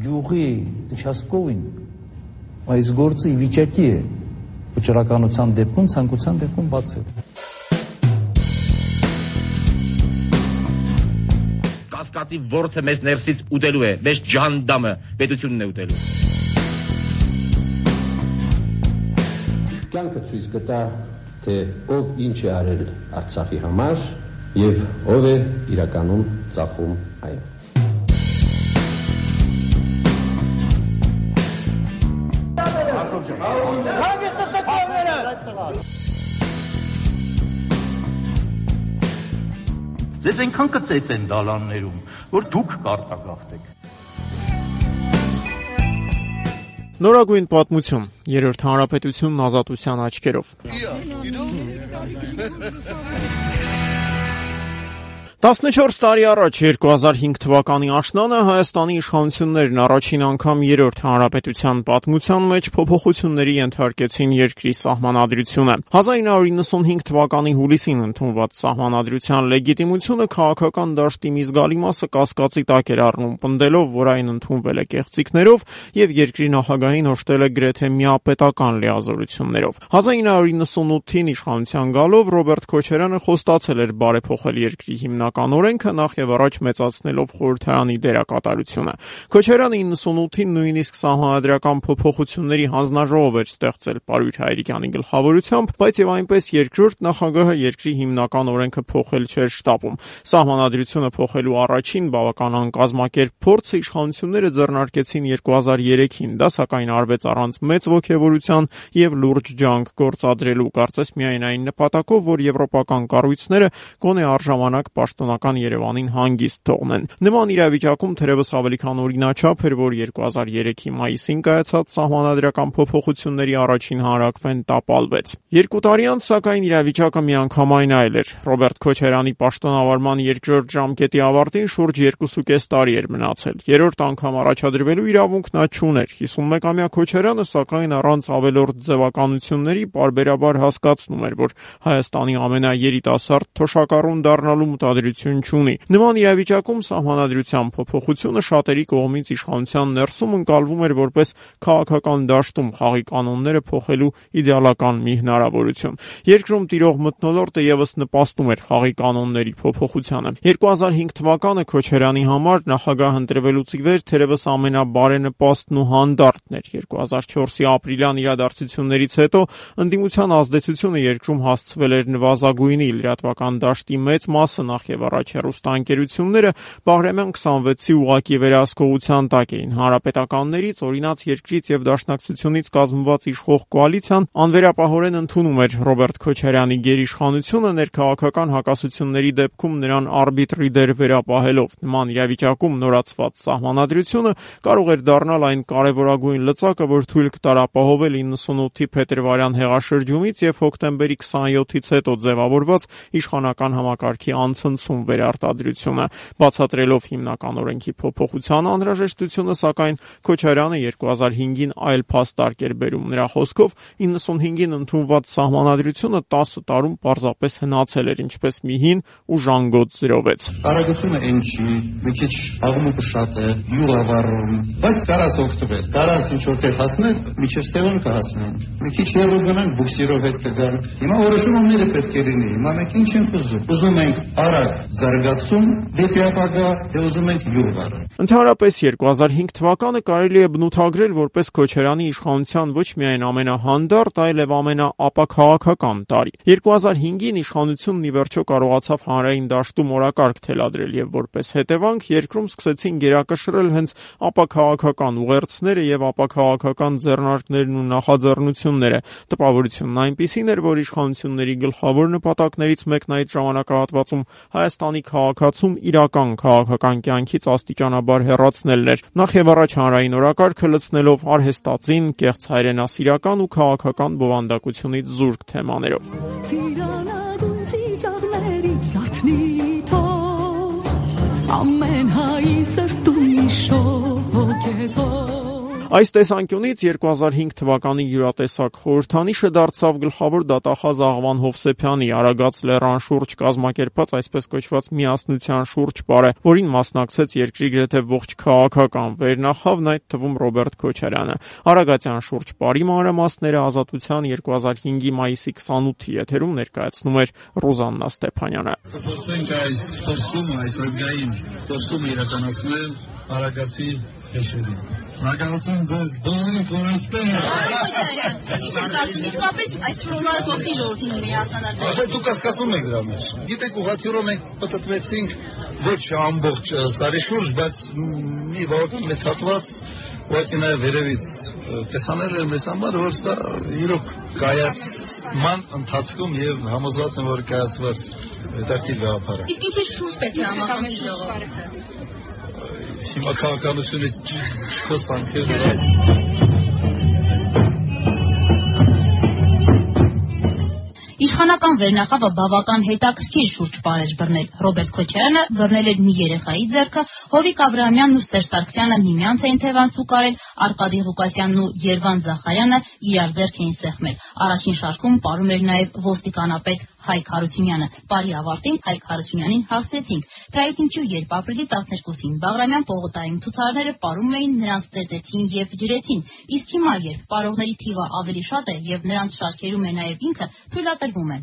գյուղի участковին այս գործը ի վիճակի է վճռականության դեպքում ցանկության դեպքում բացել։ Կասկածի ворթը մեզ ներսից ուտելու է, մեզ ջանդամը պետությունն է ուտելու։ Կյանքը ցույց կտա, թե ով ինչ է արել Արցախի համար եւ ով է իրականում ծախում այն։ Ձեզ այնքան կծեց են դալաններում, որ դուք կարտագաղթեք։ Նորագույն պատմություն։ Երրորդ հանրապետությունն ազատության աչքերով։ 14 տարի առաջ 2005 թվականի աշնանը Հայաստանի իշխանություններն առաջին անգամ երրորդ հանրապետության պատմության մեջ փոփոխությունների ենթարկեցին երկրի սահմանադրությունը։ 1995 թվականի հուլիսին ընդունված սահմանադրության լեգիտիմությունը քաղաքական դաշտի մի զգալի մասը կասկածի տակ էր առնում, պնդելով, որ այն ընդունվել է կեղծիքներով եւ երկրի նախագահին հոշտել է գրեթե միապետական լիազորություններով։ 1998-ին իշխանության գալով Ռոբերտ Քոչարյանը խոստացել էր բարեփոխել երկրի հիմնական Հանրապետական օրենքը նախ եւ առաջ մեծացնելով խորհրդարանի դերակատարությունը։ Քոչարյանը 98-ին նույնիսկ սահմանադրական փոփոխությունների հանձնաժողով էր ստեղծել Պարույր Հայրիկյանի գլխավորությամբ, բայց եւ այնպես երկրորդ նախագահը երկրի հիմնական օրենքը փոխել չէր շտապում։ Սահմանադրությունը փոխելու առաջին բավականան կազմակերպ փորձը իշխանությունները ձեռնարկեցին 2003-ին, դա սակայն արվեց առանց մեծ ողջևորության եւ լուրջ ջանք գործադրելու կարծես միայն այն նպատակով, որ եվրոպական կառույցները գոնե արժանանակ պաշտ պաշտոնական Երևանին հանգիստ թողնեն։ Նման իրավիճակում թերևս ավելի քան օրինաչափ էր, որ 2003-ի մայիսին կայացած սահմանադրական փոփոխությունների առաջին հանրակվեն տապալվեց։ Երկու տարի անց սակայն իրավիճակը միանգամայն այլ էր։ Ռոբերտ Քոչարյանի պաշտոնավարման երկրորդ ժամկետի ավարտին շուրջ 2.5 տարի էր մնացել։ Երրորդ անգամ առաջադրվելու իրավունք նա չուներ։ 51-ամյա Քոչարյանը սակայն առանց ավելորդ ձևականությունների parberabar հասկացնում էր, որ Հայաստանի ամենաերիտասարդ թոշակառուն դառնալու մտադրություն տարբերություն չունի։ Նման իրավիճակում սահմանադրության փոփոխությունը շատերի կողմից իշխանության ներսում ընկալվում էր որպես քաղաքական դաշտում խաղի կանոնները փոխելու իդեալական մի հնարավորություն։ Երկրում տիրող մթնոլորտը եւս նպաստում էր խաղի կանոնների փոփոխությանը։ 2005 թվականը Քոչարյանի համար նախագահ ընտրվելուց ի վեր թերևս ամենաբարենպաստն ու հանդարտն էր։ 2004-ի ապրիլյան իրադարձություններից հետո ընդդիմության ազդեցությունը երկրում հասցվել էր նվազագույնի լրատվական դաշտի մեծ մասը նախ եւ առաջ հերոստանգերությունները Բահրեմյան 26-ի ուղակի վերահսկողության տակ էին։ Հանրապետականներից, օրինաց երկրից եւ դաշնակցությունից կազմված իշխող կոալիցիան անվերապահորեն ընդունում էր Ռոբերտ Քոչարյանի գերիշխանությունը ներքաղաքական հակասությունների դեպքում նրան արբիտրի դեր վերապահելով։ Նման իրավիճակում նորացված սահմանադրությունը կարող էր դառնալ այն կարևորագույն լծակը, որ թույլ կտար ապահովել 98-ի փետրվարյան հեղաշրջումից եւ հոկտեմբերի 27-ից հետո ձևավորված իշխանական համակարգի անցնց անցում վերարտադրությունը, բացատրելով հիմնական օրենքի փոփոխության անհրաժեշտությունը, սակայն Քոչարյանը 2005-ին այլ փաստարկ էր բերում։ Նրա խոսքով 95-ին ընդունված սահմանադրությունը 10 տարում պարզապես հնացել էր, ինչպես մի հին ու ժանգոտ զրովեց։ Արագությունը այն չի, մի քիչ աղմուկը շատ է, յուրավառում, բայց կարաս օգտվել, կարաս ինչ որտեղ հասնել, միջև Սևան կհասնեն։ Մի քիչ հեռու գնանք, բուքսիրով հետ կգան։ Հիմա որոշումները պետք է լինի։ Հիմա մենք ինչ ենք ուզում։ Ուզում ենք արագ զարգացում դեպի ապագա դե ուզում ենք յուր վառել։ Ընդհանրապես 2005 թվականը կարելի է բնութագրել որպես Քոչարյանի իշխանության ոչ միայն ամենահանդարտ, այլև ամենաապաքաղաքական տարի։ 2005-ին իշխանությունն ի վերջո կարողացավ հանրային դաշտում օրակարգ թելադրել եւ որպես հետևանք երկրում սկսեցին գերակշռել հենց ապաքաղաքական ուղերձները եւ ապաքաղաքական ձեռնարկներն ու նախաձեռնությունները։ Տպավորությունն այնպիսին էր, որ իշխանությունների գլխավոր նպատակներից մեկն այդ ժամանակահատվածում Հայաստանի քաղաքացուն իրական քաղաքական կյանքից աստիճանաբար հեռացնելն էր։ Նախ եւ առաջ հանրային օրակարգը լցնելով արհեստածին, կեղծ հայրենասիրական ու քաղաքական բովանդակությունից զուրկ թեմաներով։ Ամեն հայի սրտում իշոք է թող Այս տեսանկյունից 2005 թվականի յուրատեսակ խորհրդանիշը դարձավ գլխավոր դատախազ Աղվան Հովսեփյանի Արագած լեռան շուրջ կազմակերպած այսպես կոչված միասնության շուրջ պարը, որին մասնակցեց երկրի գրեթե ողջ քաղաքական վերնախավն այդ թվում Ռոբերտ Քոչարյանը։ Արագատյան շուրջ պարի մանրամասները ազատության 2005-ի մայիսի 28-ի եթերում ներկայացնում էր Ռուզաննա Ստեփանյանը։ Կփորձենք այս խոստումը, այս ազգային խոստումը իրականացնել Արագացի հեշերին։ Շնորհակալություն ձեզ բոլորին կարծում իսկապես այս ֆորմալը կողքի ժողովրդին միացանալ։ Ահա դուք հասկացում եք դրա մեջ։ Գիտեք ուղղաթյուրով մենք պատտվեցինք ոչ ամբողջ սարի շուրջ, բայց մի որոշ մեծ հատված ուղղակի նաև վերևից տեսանել էր մեզ համար, որ սա իրոք կայացման ընթացքում եւ համոզված եմ, որ կայացված դարձի գաղափարը։ Իսկ ինչ է շուրջ պետք է համախմբի ժողովուրդը։ Հիմա քաղաքականությունից չխոսանք եւ Իշխանական վերնախավը բավական հետաքրքիր շուրջ պարեր բռնել։ Ռոբերտ Քոչարյանը բռնել էր մի երեխայի ձեռքը, Հովիկ Աբրահամյանն ու Սերժ Սարգսյանը միմյանց էին թևանցու կարել, Արկադի Ղուկասյանն ու Երվան Զախարյանը իրար ձեռք էին սեղմել։ Առաջին շարքում պարում էր նաև ոստիկանապետ Հայկ Հարությունյանը։ Բարի ավարտին Հայկ Հարությունյանին հարցրեցինք, թե այդ ինչու երբ ապրիլի 12-ին Բաղրամյան պողոտայում ցուցարարները պարում էին, նրանց ծեծեցին եւ ջրեցին։ Իսկ հիմա երբ պարողների թիվը ավելի շատ է եւ նրանց շարքերում է նաեւ ինքը, թույլատրվում է։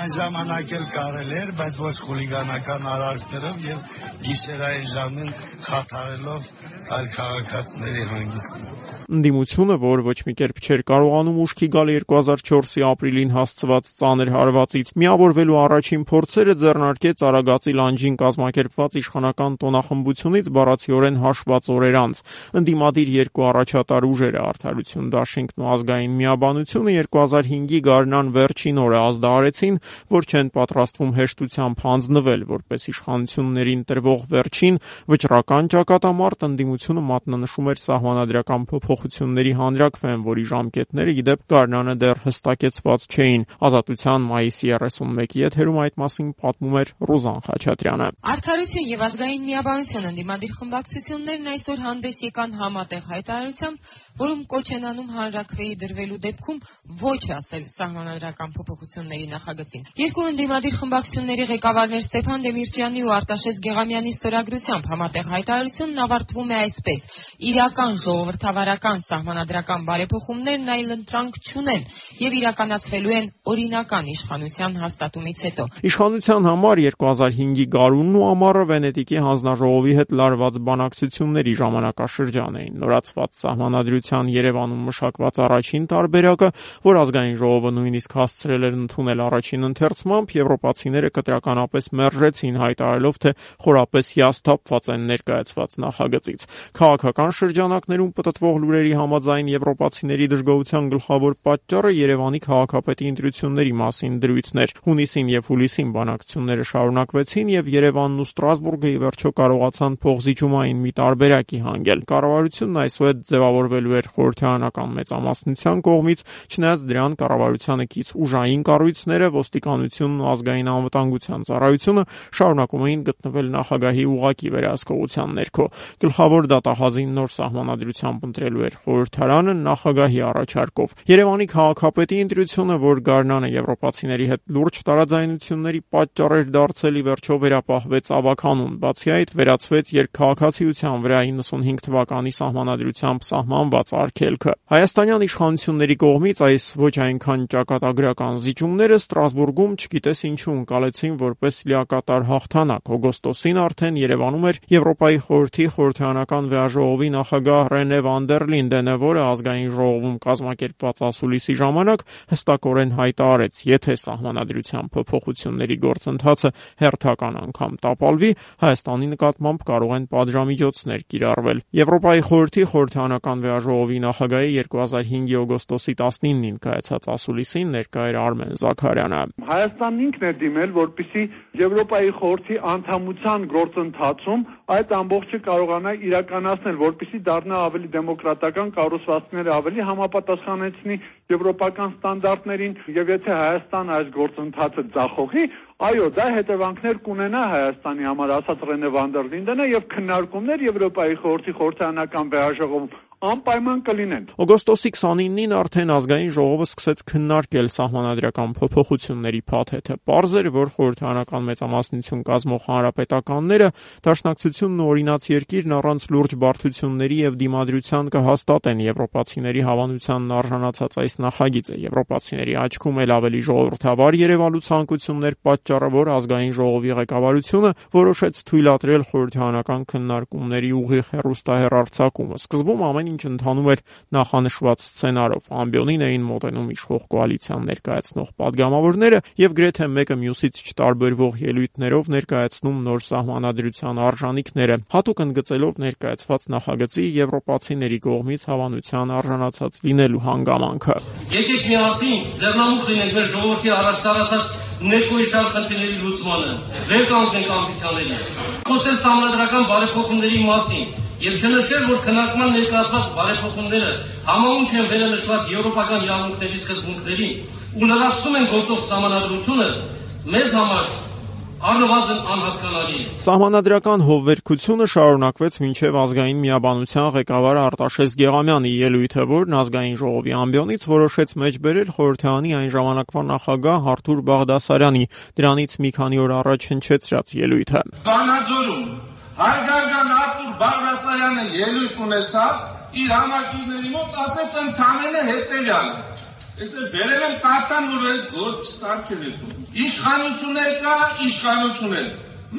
Այն ժամանակ էլ կարել էր, բայց ոչ խուլիգանական արարքներով եւ գիշերային ժամին խաթարելով այլ քաղաքացիների հանգիստը։ Ընդդիմությունը, որ ոչ մի կերպ չէր կարողանում ուշքի գալ 2004-ի ապրիլին հասցված ծանր հարվածից, միավորվելու առաջին փորձերը ձեռնարկեց Արագածի լանջին կազմակերպված իշխանական տոնախմբությունից բառացիորեն հաշված օրեր անց։ Ընդդիմադիր երկու առաջատար ուժերը Արդարություն դաշինքն ու ազգային միաբանությունը 2005-ի գարնան վերջին օրը ազդարեցին, որ չեն պատրաստվում հեշտությամբ հանձնվել, որպես իշխանություններին տրվող վերջին վճռական ճակատամարտ ընդդիմությունը մատնանշում էր սահմանադրական փոփոխությունների հանրակվեն, որի ժամկետները իդեպ Գառնանը դեռ հստակեցված չէին։ Ազատության մայիսի 31-ի եթերում այդ մասին պատմում էր Ռուզան Խաչատրյանը։ Արդարություն եւ ազգային միաբանություն ընդդիմադիր խմբակցություններն այսօր հանդես եկան համատեղ հայտարարությամբ, որում կոչ են անում հանրակրեի դրվելու դեպքում ոչ ասել սահմանադրական փոփոխությունների նախագծին։ Երկու ընդդիմադիր խմբակցությունների ղեկավարներ Ստեփան Դեմիրճյանի ու Արտաշես Գեղամյանի ստորագրությամբ համատեղ հայտարարությունն ավարտվում է այսպես. իրական ժողովրդավարական սահմանադրական բարեփոխումներն այլ ընտրանք չունեն եւ իրականացվելու են օրինական իշխանության հաստատումից հետո։ Իշխանության համար 2005-ի գարունն ու ամառը Վենետիկի հանձնաժողովի հետ լարված բանակցությունների ժամանակաշրջան էին։ Նորացված սահմանադրության Երևանում մշակված առաջին տարբերակը, որ ազգային ժողովը նույնիսկ հասցրել էր ընդունել առաջին ընթերցմամբ, եվրոպացիները կտրականապես մերժեցին հայտարարելով, թե խորապես հիասթափված են ներկայացված նախագծից։ Քաղաքական շրջանակներում պատտվող լուրերի համաձայն եվրոպացիների դժգոհության գլխավոր պատճառը Երևանի քաղաքապետի ընտրությունների մասին դրույթն էր։ Հունիսին եւ հուլիսին բանակցությունները շարունակվեցին եւ Երևանն ու Ստրասբուրգը ի վերջո կարողացան փողզիջումային մի տարբերակի հանգել։ Կառավարությունն այսուհետ ձևավորվելու էր խորհրդարանական մեծամասնության կողմից, չնայած դրան կառավարությանը կից ուժային կառույցները, ոստիկանությունն ու ազգային անվտանգության ծառայությունը շարունակում էին գտնվել նախագահի ուղակի վերահսկողության ներքո։ Գլխավոր դատահազին նոր սահմանադրությամբ ընտրելու էր խորհրդարանը նախագահի առաջարկով։ Երևանի քաղաքապետի ընտրությունը, որ Գառնանը եվրոպացիների հետ լուրջ տարաձայնությունների պատճառ էր դարձել, ի վերջո վերապահվեց ավականուն։ Բացի այդ, վերացվեց երկքաղաքացիության վրա 95 թվականի սահմանադրությամբ սահմանված արգելքը։ Հայաստանյան իշխանությունների կողմից այս ոչ այնքան ճակատագրական զիջումները Ստրասբուրգում չգիտես ինչու ընկալեցին որպես լիակատար հաղթանակ։ Օգոստոսին արդեն Երևանում էր Եվրոպայի խորհրդի խորհրդարանական վեաժողովի նախագահ Ռենե վան դեր Լինդենը, որը ազգային ժողովում կազմակերպված ասուլիսի ժամանակ հստակորեն հայտարարեց, եթե սահմանադրության փոփոխությունների գործընթացը հերթական անգամ տապալվի, Հայաստանի նկատմամբ կարող են պատժամիջոցներ կիրառվել։ Եվրոպայի խորհրդի խորհրդարանական վեաժողովի նախագահի 2005-ի օգոստոսի 19-ին կայացած ասուլիսին ներկա էր Արմեն Զաքարյանը։ Հայաստանն ինքն է դիմել, որպիսի Եվրոպայի խորհրդի անդամության գործընթացում այդ ամբողջը կարողանա իրականացնել, որպիսի դառնա ավելի դեմոկրատական, կառուցվածքները ավելի համապատասխանեցնի եվրոպական ստանդարտներին եւ եթե Հայաստան այս գործընթացը ձախողի, այո, դա հետևանքներ կունենա Հայաստանի համար, ասաց Ռենե Վանդերլինդենը եւ քննարկումներ Եվրոպայի խորհրդի խորհրդարանական վեաժողովում անպայման կլինեն։ Օգոստոսի 29-ին արդեն ազգային ժողովը սկսեց քննարկել սահմանադրական փոփոխությունների փաթեթը։ Պարզ էր, որ խորհրդարանական մեծամասնություն կազմող հանրապետականները Դաշնակցությունն ու օրինաց երկիրն առանց լուրջ բարդությունների եւ դիմադրության կհաստատեն եվրոպացիների հավանությանն արժանացած այս նախագիծը։ Եվրոպացիների աչքում էլ ավելի ժողովրդավար Երևանու ցանկություններ պատճառը, որ ազգային ժողովի ղեկավարությունը որոշեց թույլատրել խորհրդարանական քննարկումների ուղիղ հերոստահերարցակումը։ Սկզբում ամեն ինչ ընթանում էր նախանշված սցենարով։ Ամբիոնին էին մոտենում իշխող կոալիցիան ներկայացնող падգամավորները եւ գրեթե մեկը մյուսից չտարբերվող ելույթներով ներկայացնում նոր սահմանադրության արժանինքները, հատուկ ընդգծելով ներկայացված նախագծի եվրոպացիների կողմից հավանության արժանացած լինելու հանգամանքը։ Եկեք միասին ձեռնամուխ լինենք մեր ժողովրդի առաջտարացած ներկոյիշան խնդիրների լուծմանը, վեր կանգնենք ամբիցիաներին։ Խոսել համանդրական բարեփոխումների մասին, եւ չնշել, որ քննարկման ներկայացված բարեփոխումները համաունչ են վերանշված եվրոպական իրավունքների սկզբունքներին ու լրացնում են գործող սահմանադրությունը, մեզ համար առնվազն անհասկանալի է։ Սահմանադրական հովվերքությունը շարունակվեց մինչև ազգային միաբանության ղեկավար Արտաշես Գեղամյանի ելույթը, որն ազգային ժողովի ամբիոնից որոշեց մեջբերել խորհրդանի այն ժամանակվա նախագահ Արթուր Բաղդասարյանի դրանից մի քանի օր առաջ հնչեցրած ելույթը։ Վանաձորում հարգարժան Բաղդասարյանը ելույթ ունեցավ իր համակիրների մոտ ասեց ընդամենը հետեւյալը Ես բերել եմ կարտան, որ ես գործ չսարքել եկում։ Իշխանություններ կա, իշխանություններ։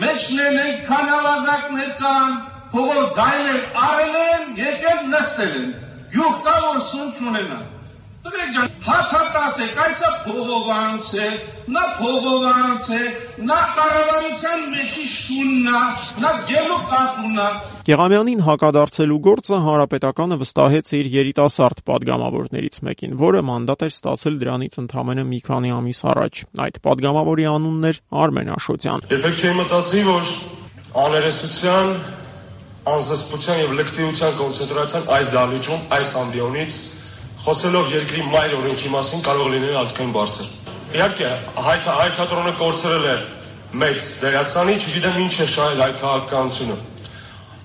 Մեջներն են, քանավազակներ կան, փողով ձայներ արել են, եկել նստել են։ Յուղ կա, որ շունչ ունենան։ Տղեկ ջան, հաթատասեք, այսա փողովանց է, նա փողովանց է, նա կառավարության մեջի շունն է, նա գելու կատունն է։ Գեղամյանին հակադարձելու գործը հանրապետականը վստահեց իր երիտասարդ падգամավորներից մեկին, որը մանդատ էր ստացել դրանից ընդամենը մի քանի ամիս առաջ։ Այդ падգամավորի անունն էր Արմեն Աշոտյան։ Եթե չի մտածի, որ աներեսության, անզսպության եւ լկտիության կոնցենտրացիան այս դալիճում, այս ամբիոնից խոսելով երկրի մայր օրենքի մասին կարող լինել ալթքային բարձր։ Իհարկե, հայ հայ թատրոնը կորցրել է մեծ դերասանի, չգիտեմ ինչ է շահել հայ քաղաքականությունը։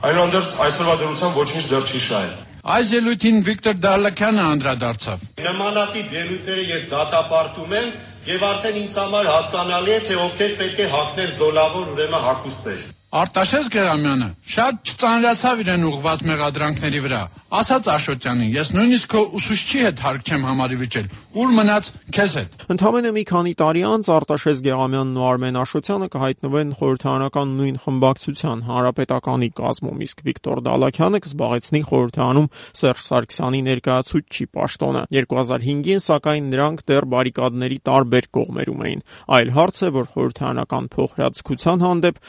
Այնուհանդերձ այսօրվա դրությամբ ոչինչ դեռ չի շահել։ Այս ելույթին Վիկտոր Դալակյանը անդրադարձավ։ Նմանատիպ ելույթները ես դատապարտում եմ եւ արդեն ինձ համար հասկանալի է թե ովքեր պետք է հակներ զոլավոր ուրեմն հակուստներ։ Արտաշես Գերամյանը շատ չծանրացավ իրեն ուղված մեղադրանքների վրա։ Ասաց Աշոտյանին, ես նույնիսկ քո ուսուցչի հետ հարկ չեմ համարի վիճել։ Ուր մնաց քեզ հետ։ Ընդամենը մի քանի տարի անց Արտաշես Գեղամյանն ու Արմեն Աշոտյանը կհայտնվեն խորհրդարանական նույն խմբակցության հանրապետականի կազմում, իսկ Վիկտոր Դալակյանը կզբաղեցնի խորհրդանում Սերժ Սարգսյանի ներկայացուցչի պաշտոնը։ 2005-ին սակայն նրանք դեռ բարիկադների տարբեր կողմերում էին։ Այլ հարց է, որ խորհրդարանական փոխհրաձգության հանդեպ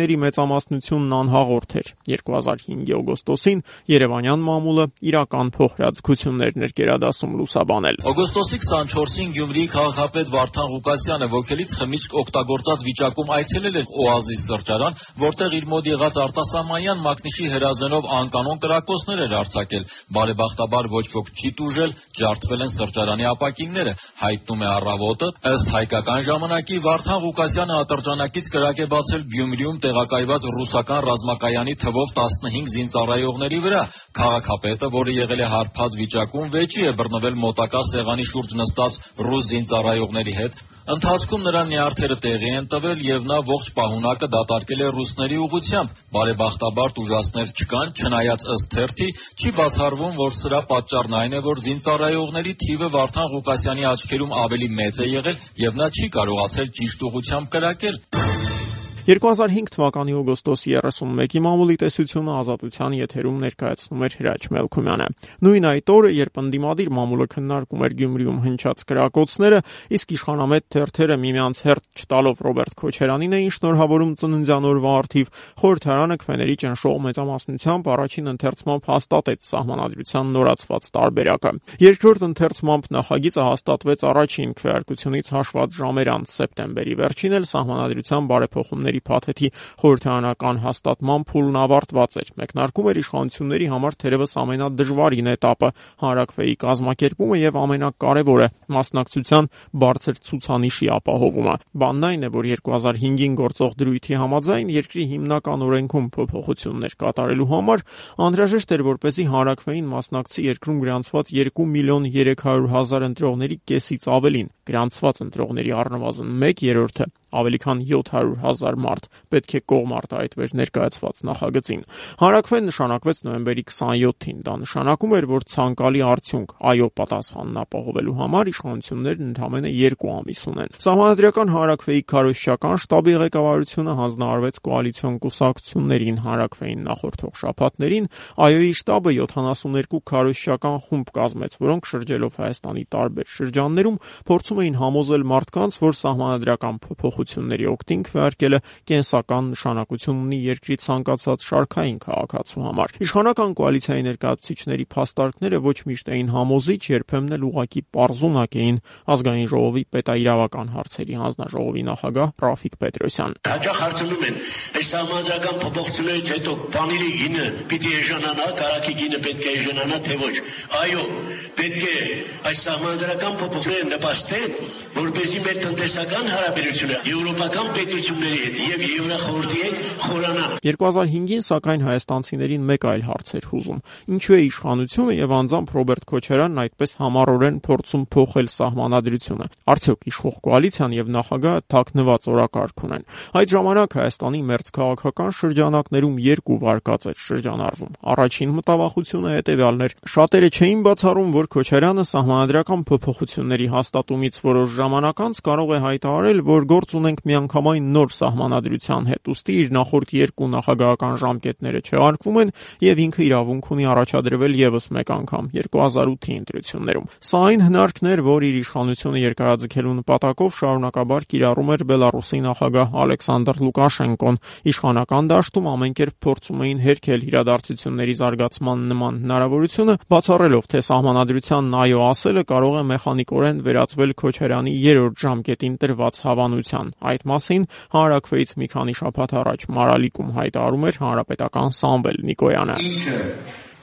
հայաստանցիների մեծամասնությունն անհաղորդ էր։ 2005-ի օգոստոսին Երևանյան մամուլը իրական փոխհրաձգություններն էր գերադասում լուսաբանել։ Օգոստոսի 24-ին Գյումրիի քաղաքապետ Վարդան Ղուկասյանը ոգելից խմիչք օգտագործած վիճակում այցելել էր Օազիս սրճարան, որտեղ իր մոտ եղած արտասահմանյան մակնիշի հրազենով անկանոն կրակոցներ էր արձակել։ Բարեբախտաբար ոչ ոք չի տուժել, ջարդվել են սրճարանի ապակինները, հայտնում է առավոտը։ Ըստ հայկական ժամանակի Վարդան Ղուկասյանը ատրճանակից կրակ է բացել Գյումրիում տեղակայված ռուսական ռազմակայանի թվով 15 զինծառայողների վրա։ Քաղաքապետը, որը եղել է հարբած վիճակում, վեճի է բռնվել մոտակա սեղանի շուրջ նստած ռուս զինծառայողների հետ։ Ընթացքում նրա նյարդերը տեղի են տվել եւ նա ողջ պահունակը դատարկել է ռուսների ուղությամբ։ Բարեբախտաբար ուժասներ չկան, չնայած ըստ թերթի չի բացառվում, որ սրա պատճառն այն է, որ զինծառայողների թիվը Վարդան Ղուկասյանի աչքերում ավելի մեծ է եղել եւ նա չի կարողացել ճիշտ ուղությամբ կրակել։ 2005 թվականի օգոստոսի 31-ի մամուլի տեսությունը ազատության եթերում ներկայացնում էր Հրաչ Մելքումյանը։ Նույն այդ օրը, երբ ընդդիմադիր մամուլը քննարկում էր Գյումրիում հնչած կրակոցները, իսկ իշխանամետ թերթերը միմյանց հերթ չտալով Ռոբերտ Քոչարյանին էին շնորհավորում ծննդյան օրվա արդիվ, խորհրդարանը քվեների ճնշող մեծամասնությամբ առաջին ընթերցմամբ հաստատեց սահմանադրության նորացված տարբերակը։ Երկրորդ ընթերցմամբ նախագիծը հաստատվեց առաջին քվեարկությունից հաշված ժամեր անց սեպտեմբերի վերջին էլ սահմանադրության բարեփոխումների Հանրապետությունների փաթեթի խորհրդարանական հաստատման փուլն ավարտված էր։ Մեկնարկում էր իշխանությունների համար թերևս ամենադժվարին этаպը՝ հանրակրվեի կազմակերպումը եւ ամենակարևորը՝ մասնակցության բարձր ցուցանիշի ապահովումը։ Բանն այն է, որ 2005-ին գործող դրույթի համաձայն երկրի հիմնական օրենքում փոփոխություններ կատարելու համար անհրաժեշտ էր, որպեսզի հանրակրվեին մասնակցի երկրում գրանցված 2 միլիոն 300 հազար ընտրողների կեսից ավելին։ Գրանցված ընտրողների առնվազն 1/3-ը ավելի քան 700 հազար մարդ պետք է կողմ արտահայտվեր ներկայացված նախագծին։ Հարակվեն նշանակվեց նոյեմբերի 27-ին։ Դա նշանակում էր, որ ցանկալի արդյունք այո պատասխանն ապահովելու համար իշխանություններն ընդամենը 2 ամիս ունեն։ Սահմանադրական Հարակվեի քարոշչական շտաբի ղեկավարությունը հանձնարարվեց կոալիցիոն կուսակցություններին Հարակվեին նախորդող շաբաթներին ԱՅՈ-ի շտաբը 72 քարոշչական խումբ կազմեց, որոնք շրջելով Հայաստանի տարբեր շրջաններում փորձում էին համոզել մարդկանց, որ սահմանադրական փոփոխ փոփոխությունների օգտին քվեարկելը կենսական նշանակություն ունի երկրի ցանկացած շարքային քաղաքացու համար։ Իշխանական կոալիցիայի ներկայացուցիչների փաստարկները ոչ միշտ էին համոզիչ, երբեմն էլ ուղակի պարզունակ էին ազգային ժողովի պետաիրավական հարցերի հանձնաժողովի նախագահ Ռաֆիկ Պետրոսյան։ Հաճախ հարցնում են, այս համանդրական փոփոխություններից հետո բանիրի գինը պիտի էժանանա, կարակի գինը պետք է էժանանա, թե ոչ։ Այո, պետք է այս համանդրական փոփոխությունները նպաստեն, որպեսզի մեր տնտեսական հարաբերությունը եվրոպական պետությունների հետ եւ Եվրախորհրդի հետ խորանա։ 2005-ին սակայն հայաստանցիներին մեկ այլ հարց էր հուզում. ինչու է իշխանությունը եւ անձամբ Ռոբերտ Քոչարյանն այդպես համառորեն փորձում փոխել սահմանադրությունը։ Արդյոք իշխող կոալիցիան եւ նախագահը թաքնված օրակարգ ունեն։ Այդ ժամանակ Հայաստանի մերձքաղաքական շրջանակներում երկու վարկած էր շրջանառվում։ Առաջին մտավախությունը հետեւյալն էր. շատերը չէին բացառում, որ Քոչարյանը սահմանադրական փոփոխությունների հաստատումից որոշ ժամանակ անց կարող է հայտարարել, որ գործ ունենք միանգամայն նոր սահմանադրության հետ, ուստի իր նախորդ երկու նախագահական ժամկետները չհարկվում են եւ ինքը իրավունք ունի առաջադրվել եւս մեկ անգամ 2008-ի ընտրություններում։ Սա այն հնարքն էր, որ իր իշխանությունը երկարաձգելու նպատակով շարունակաբար կիրառում էր Բելարուսի նախագահ Ալեքսանդր Լուկաշենկոն։ Իշխանական դաշտում ամեն կերպ փորձում էին հերքել իրադարձությունների զարգացման նման հնարավորությունը, բացառելով թե սահմանադրությանն այո ասելը կարող է մեխանիկորեն վերածվել Քոչարյանի երրորդ ժամկետին տրված հավանության Հայաստան։ Այդ մասին հանրակրվեից մի քանի շաբաթ առաջ Մարալիկում հայտարարում էր հանրապետական Սամվել Նիկոյանը։ Ինքը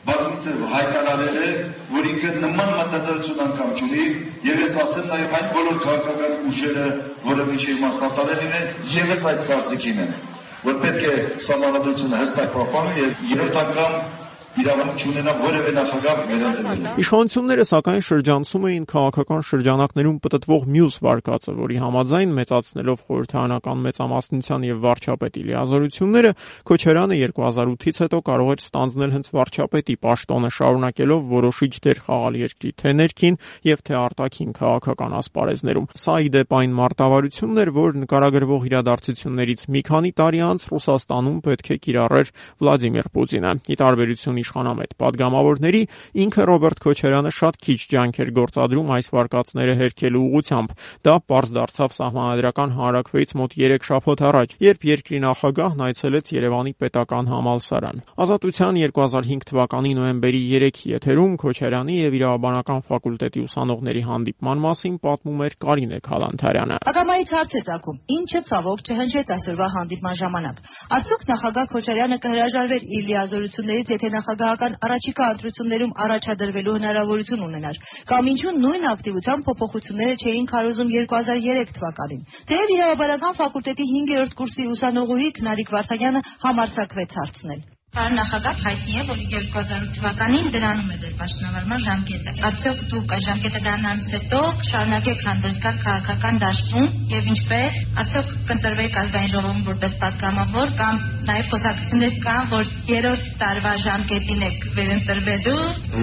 բազմիցս հայտարարել է, որ ինքը նման մտադրություն անգամ չունի, եւ ես ասեմ նաեւ այն բոլոր քաղաքական ուժերը, որը միջև մասնատարել են, եւս այդ կարծիքին են, որ պետք է սահմանադրությունը հստակ պահպանել եւ երրորդ անգամ իրավունք չունենա որևէ նախագահ վերածել։ Իշխանությունները սակայն շրջանցում էին քաղաքական շրջանակներում պտտվող մյուս վարկածը, որի համաձայն մեծացնելով խորհրդարանական մեծամասնության եւ վարչապետի լիազորությունները, Քոչարյանը 2008-ից հետո կարող էր ստանձնել հենց վարչապետի պաշտոնը, շարունակելով որոշիչ դեր խաղալ երկրի թե ներքին եւ թե արտաքին քաղաքական ասպարեզներում։ Սա ի դեպ այն մարտավարությունն էր, որ նկարագրվող իրադարձություններից մի քանի տարի անց Ռուսաստանում պետք է կիրառեր Վլադիմիր Պուտինը։ Ի տարբերություն իշխանամետ падգամավորների, ինքը Ռոբերտ Քոչարյանը շատ քիչ ջանքեր գործադրում այս վարկածները հերքելու ուղությամբ։ Դա པարզ դարձավ սահմանադրական հանրակրվեից մոտ 3 շաբաթ առաջ, երբ երկրի նախագահն այցելեց Երևանի պետական համալսարան։ Ազատության 2005 թվականի նոյեմբերի 3-ի եթերում Քոչարյանի եւ իրավաբանական ֆակուլտետի ուսանողների հանդիպման մասին պատմում էր Կարինե Խալանթարյանը։ Ակամայից հարց է ցակում. Ինչը ցավով չհնչեց այսօրվա հանդիպման ժամանակ։ Արդյոք նախագահ Քոչարյանը կհրաժարվեր իր լիազորություններից, եթե նախագահ նախագահական առաջիկա ընտրություններում առաջադրվելու հնարավորություն ունենար, կամ ինչու նույն ակտիվությամբ փոփոխությունները չէին քարոզում 2003 թվականին։ Թեև իրավաբանական ֆակուլտետի 5-րդ կուրսի ուսանողուհի Քնարիկ Վարդանյանը համարձակվեց հարցնել։ Պարոն նախագահ, հայտնի է, որ 2008 թվականին դրանում է ձեր պաշտոնավարման ժամկետը։ Արդյոք դուք այդ ժամկետը դառնալուց հետո շարունակեք հանդես գալ քաղաքական դաշտում եւ ինչպես արդյոք կընտրվեք ազգային ժողովում որպես պատգամավոր կամ նաեւ խոսակցություններ կան, որ երրորդ տարվա ժամկետին եք վերընտրվելու։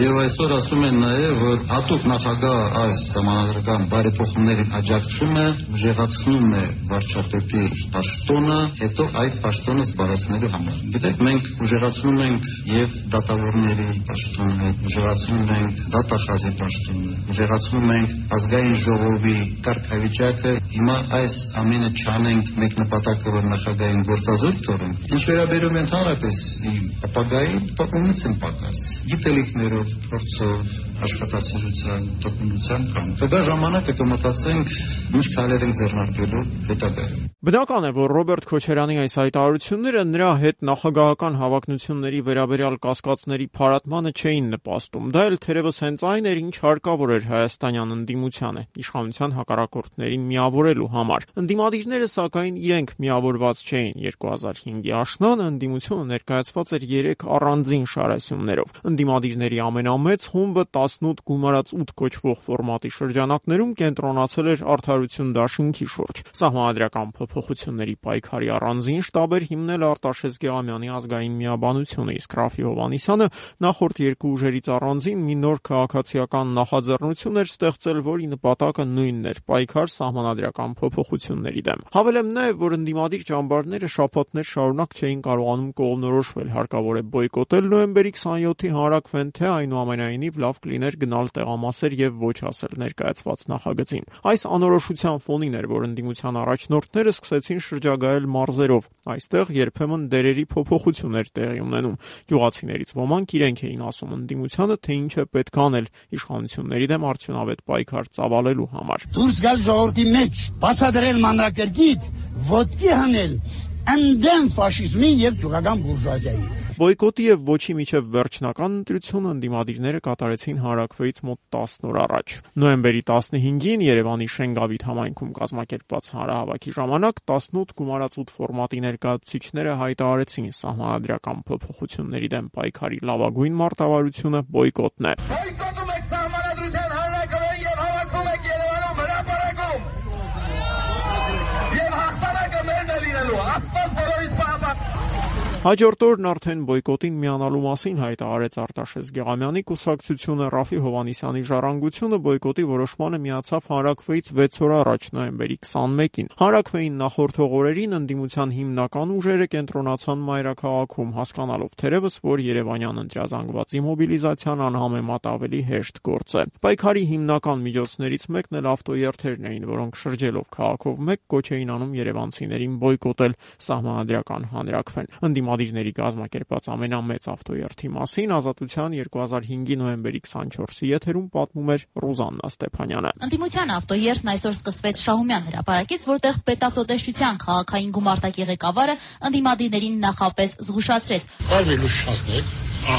Եվ այսօր ասում են նաեւ, որ հատուկ նախագահ այս համանadrական բարեփոխումներին աջակցում է, ուժեղացնում է վարչապետի պաշտոնը, հետո այդ պաշտոնը զբաղեցնելու համար։ Գիտեք, մենք ուժեղ ուժեղացնում ենք եւ դատավորների պաշտոնը, ուժեղացնում ենք դատախազի պաշտոնը, ուժեղացնում ենք ազգային ժողովի կարգավիճակը։ Հիմա այս ամենը չանենք մեկ նպատակը, որ նախագահային գործազուրկ թողենք։ Ինչ վերաբերում ընդհանրապես իմ ապագային, պատմումից եմ պակաս։ Գիտելիքներով, փորձով, աշխատասիրության, տոկունության կամ դա ժամանակը կմտածենք ինչ քայլեր են ձեռնարկելու հետագայում։ Բնական է, որ Ռոբերտ Քոչարյանի այս հայտարարությունները նրա հետ նախագահական հավակնությունների վերաբերյալ կասկածների փարատմանը չէին նպաստում։ Դա էլ թերևս հենց այն էր, ինչ հարկավոր էր հայաստանյան ընդդիմությանը՝ իշխանության հակառակորդներին միավորելու համար։ Ընդդիմադիրները սակայն իրենք միավորված չէին 2005-ի աշնանը ընդդիմությունը ներկայացված էր 3 առանձին շարասյուններով։ Ընդդիմադիրների ամենամեծ խումբը 18 գումարած 8 կոչվող ֆորմատի շրջանակներում կենտրոնացել էր արդարություն դաշինքի շուրջ։ Սահմանադրական փոփոխությունների պայքարի առանձին շտաբ էր հիմնել Արտաշես Գեղամյանի ազգային միաբանությունը, իսկ Ռաֆի Հովանիսյանը նախորդ երկու ուժերից առանձին մի նոր քաղաքացիական նախաձեռնություն էր ստեղծել, որի նպատակը նույնն էր՝ պայքար սահմանադրական փոփոխությունների դեմ։ Հավելեմ նաև, որ ընդդիմադիր ճամբարները շաբաթներ շարունակ չէին կարողանում կողմնորոշվել հարկավոր է բոյկոտել նոյեմբերի 27-ի հանրակվեն, թե այնուամենայնիվ լավ կլիներ գնալ տեղամասեր եւ ոչ ասել ներկայացված նախագծին։ Այս անորոշության ֆոնին էր, որ ընդդիմության առաջնորդները սկսեցին շրջագայել մարզերով։ Այստեղ երբեմն դերերի փոփոխություն էր տեղի ունենում։ Գյուղացիներից ոմանք իրենք էին ասում ընդդիմությանը, թե ինչ է պետք անել իշխանությունների դեմ արդյունավետ պայքար ծավալելու համար։ Դուրս գալ ժողովրդի մեջ, բացադրել մանրակերգիտ, ոտքի հանել ընդդեմ ֆաշիզմի եւ գյուղական բուրժուազիայի։ Բոյկոտի եւ ոչի միջև վերջնական ընտրությունը ընդդիմադիրները կատարեցին հարակվեից մոտ 10 օր առաջ։ Նոյեմբերի 15-ին Երևանի Շենգավիթ համայնքում կազմակերպված հանրահավաքի ժամանակ 18 գումարած 8 ֆորմատի ներկայացուցիչները հայտարարեցին սահմանադրական փոփոխությունների դեմ պայքարի լավագույն մարտավարությունը բոյկոտն է։ Բոյկոտում Հաջորդ օրն արդեն բոյկոտին միանալու մասին հայտարարեց Արտաշես Գեղամյանի կուսակցությունը Ռաֆի Հովանիսյանի ժառանգությունը բոյկոտի որոշմանը միացավ Հարակվեից 6 օր առաջ նոյեմբերի 21-ին։ Հարակվեին նախորդող օրերին ընդդիմության հիմնական ուժերը կենտրոնացան Մայրաքաղաքում, հասկանալով թերևս, որ Երևանյան ընտրազանգվածի մոբիլիզացիան անհամեմատ ավելի հեշտ գործ է։ Պայքարի հիմնական միջոցներից մեկն էլ ավտոերթերն էին, որոնք շրջելով քաղաքով մեկ կոչ էին անում երևանցիներին բոյկոտել սահմանադրական հանրակրվեն։ Ընդդիմ Մադիրների կազմակերպած ամենամեծ ավտոերթի մասին Ազատության 2005-ի նոյեմբերի 24-ի եթերում պատմում էր Ռուզաննա Ստեփանյանը։ Ընդդիմության ավտոերթն այսօր սկսվեց Շահումյան հրապարակից, որտեղ պետավտոտեսչության քաղաքային գումարտակի ղեկավարը ընդդիմադիրներին նախապես զգուշացրեց. Կարմիր լույս չանցնեք,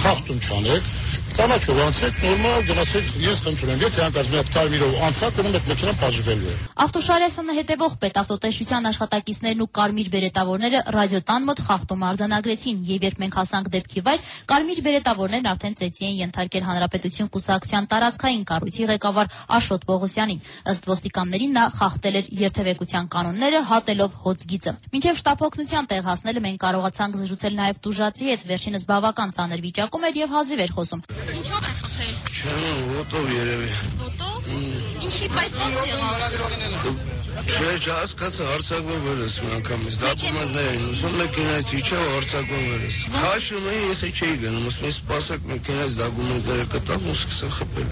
հաղթում չանեք, կանաչով անցեք, նորմալ գնացեք, ես խնդրեմ, եթե հանկարծ մի հատ կարմիրով անցակ, ուրեմն այդ մեքենան բաժվելու է։ Ավտոշարեսանը հետևող պետավտոտեսչության աշխատակիցներն ու կարմիր բերետավորները ռադիոտան մոտ խախտում արձանագրեցին, եւ երբ մենք հասանք դեպքի վայր, կարմիր բերետավորներն արդեն ծեծի են ենթարկել Հանրապետություն կուսակցության տարածքային կառույցի ղեկավար Աշոտ Պողոսյանին։ Ըստ ոստիկանների նա խախտել էր երթևեկության կանոնները, հատելով հոծգիծը։ Մինչև շտապօգնության տեղ հասնելը մենք կարողացանք զրուցել նաև տուժածի հետ, վերջինս բավական ծանր վիճակում էր եւ հազիվ էր խոսում։ Ինչով է խփել։ Չէ, ոտով երևի։ Ոտով։ Ինչի պես ոնց եղավ։ Չէ, չհասկացա, հարցակվում վերես մի անգամից։ Դոկումենտներ էին ուզում մեքենայից իջավ հարցակվում վերես։ Քաշում էի, ես չէի գնում, ասում եմ սպասեք մեքենայից դոկումենտները կտամ ու սկսա խփել։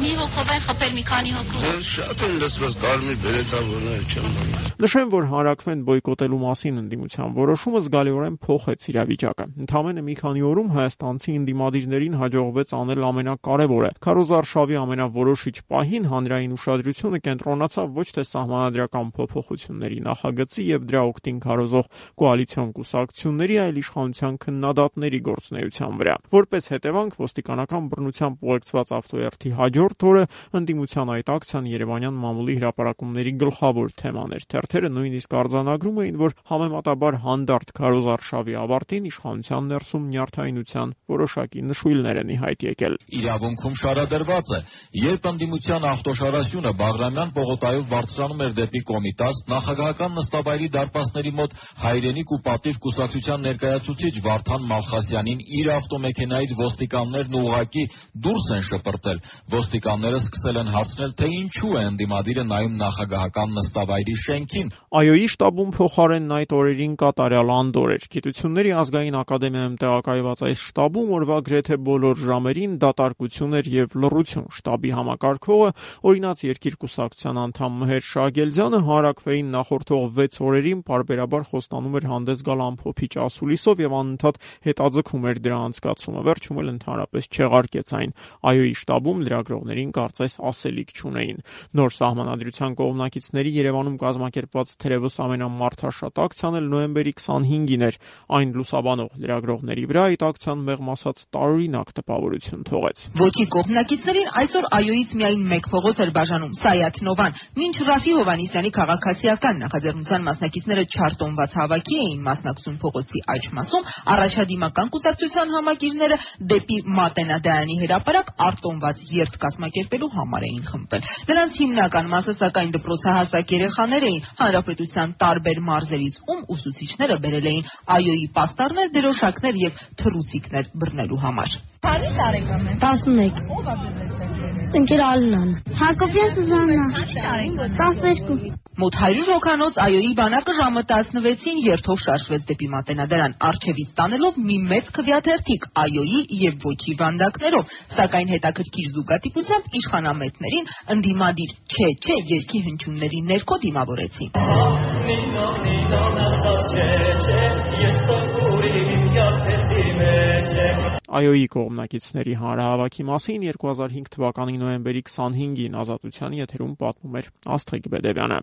Մի հոգով են խփել, մի քանի հոգով։ Դե շատ են լսված կարմիր բերեցավորներ չեմ բանում։ Նշեմ, որ հարակվեն բոյկոտելու մասին ընդդիմության որոշումը զգալիորեն փոխեց իրավիճակը։ Ընդամենը մի քանի օրում հայաստանցի ընդդիմադիրներին հաջողվեց անել ամենակարևորը։ Քարոզարշավի ամենավորոշիչ պահին հանրային ուշադրությունը կենտրոնացավ ոչ թե սահմանադրական փոփոխությունների նախագծի եւ դրա օկտին քարոզող կոալիցիոն կուսակցությունների, այլ իշխանության քննադատների գործնեության վրա։ Որպես հետևանք ոստիկանական բռնությամբ ուղեկցված ավտոերթի հաջորդ օրը ընդդիմության այդ ակցիան Երևանյան մամուլի հրապարակումների գլխավոր թեման էր։ Թերթերը նույնիսկ արձանագրում էին, որ համեմատաբար հանդարտ քարոզարշավի ավարտին իշխանության ներսում նյարդայնության որոշակի նշույլներ են ի հայտ եկել։ Իրավունքում շարադրված է, երբ ընդդիմության ավտոշարասյունը Բաղրամյան պողոտայով բարձրանում էր դեպի Կոմիտաս, նախագահական նստավայրի դարպասների մոտ հայրենիք ու պատիվ կուսակցության ներկայացուցիչ Վարդան Մալխասյանին իր ավտոմեքենայից ոստիկաններն ուղակի դուրս են շպրտել։ Ոստիկանները սկսել են հարցնել, թե ինչու է ընդդիմադիրը նայում նախագահական նստավայրի շենքին։ ԱՅՈ-ի շտաբում փոխարենն այդ օրերին կատարյալ անդոր էր։ Գիտությունների ազգային ակադեմիայում տեղակայված այս շտաբում օրվա գրեթե բոլոր ժամերին դատարկություն էր եւ լռություն։ Շտաբի համակարգողը օրինաց երկիր կուսակցության անդամ Մհեր Շագել Սամվելզյանը հարակվեին նախորդող 6 օրերին բարբերաբար խոստանում էր հանդես գալ ամփոփիչ ասուլիսով եւ անընդհատ հետաձգում էր դրա անցկացումը։ Վերջում էլ ընդհանրապես չեղարկեց այն։ ԱՅՈ-ի շտաբում լրագրողներին կարծես ասելիք չունեին։ Նոր սահմանադրության կողմնակիցների Երևանում կազմակերպված թերևս ամենամարդաշատ ակցիան էլ նոյեմբերի 25-ին էր։ Այն լուսաբանող լրագրողների վրա այդ ակցիան մեղմ ասած տարօրինակ տպավորություն թողեց։ Ոչի կողմնակիցներին այսօր ԱՅՈ-ից միայն մեկ փողոց էր բաժանում՝ Սայաթ Նովան։ Մինչ Ռաֆի Հովանիսյանի քաղաքացիական նախաձեռնության մասնակիցները չարտոնված հավաքի էին մասնակցում փողոցի աջ մասում, առաջադիմական կուսակցության համագիրները դեպի Մատենադարանի հրապարակ արտոնված երթ կազմակերպելու համար էին խմբվել։ Նրանց հիմնական մասը սակայն դպրոցահասակ երեխաներ էին հանրապետության տարբեր մարզերից, ում ուսուցիչները բերել էին ԱՅՈ-ի պաստառներ, դրոշակներ եւ թռուցիկներ բռնելու համար։ Քանի տարեկան է։ 11 Ո՞վ է այստեղ Ընկեր Ալինան։ Հակոբյան Սուզաննա։ Քանի տարեկան է։ 12 Մոտ 100 հոգանոց ԱՅՈ-ի բանակը ժամը 16-ին երթով շարժվեց դեպի Մատենադարան, արջևից տանելով մի մեծ քվյաթերթիկ ԱՅՈ-ի եւ ոչի վանդակներով, սակայն հետաքրքիր զուգատիպությամբ իշխանամետներին ընդդիմադիր չէ, չէ երկի հնչյունների ներքո դիմավորեցին։ ԱՅՈ-ի կողմնակիցների հանրահավաքի մասին 2005 թվականի նոյեմբերի 25-ին Ազատության եթերում պատմում էր Աստղիկ Բեդևյանը։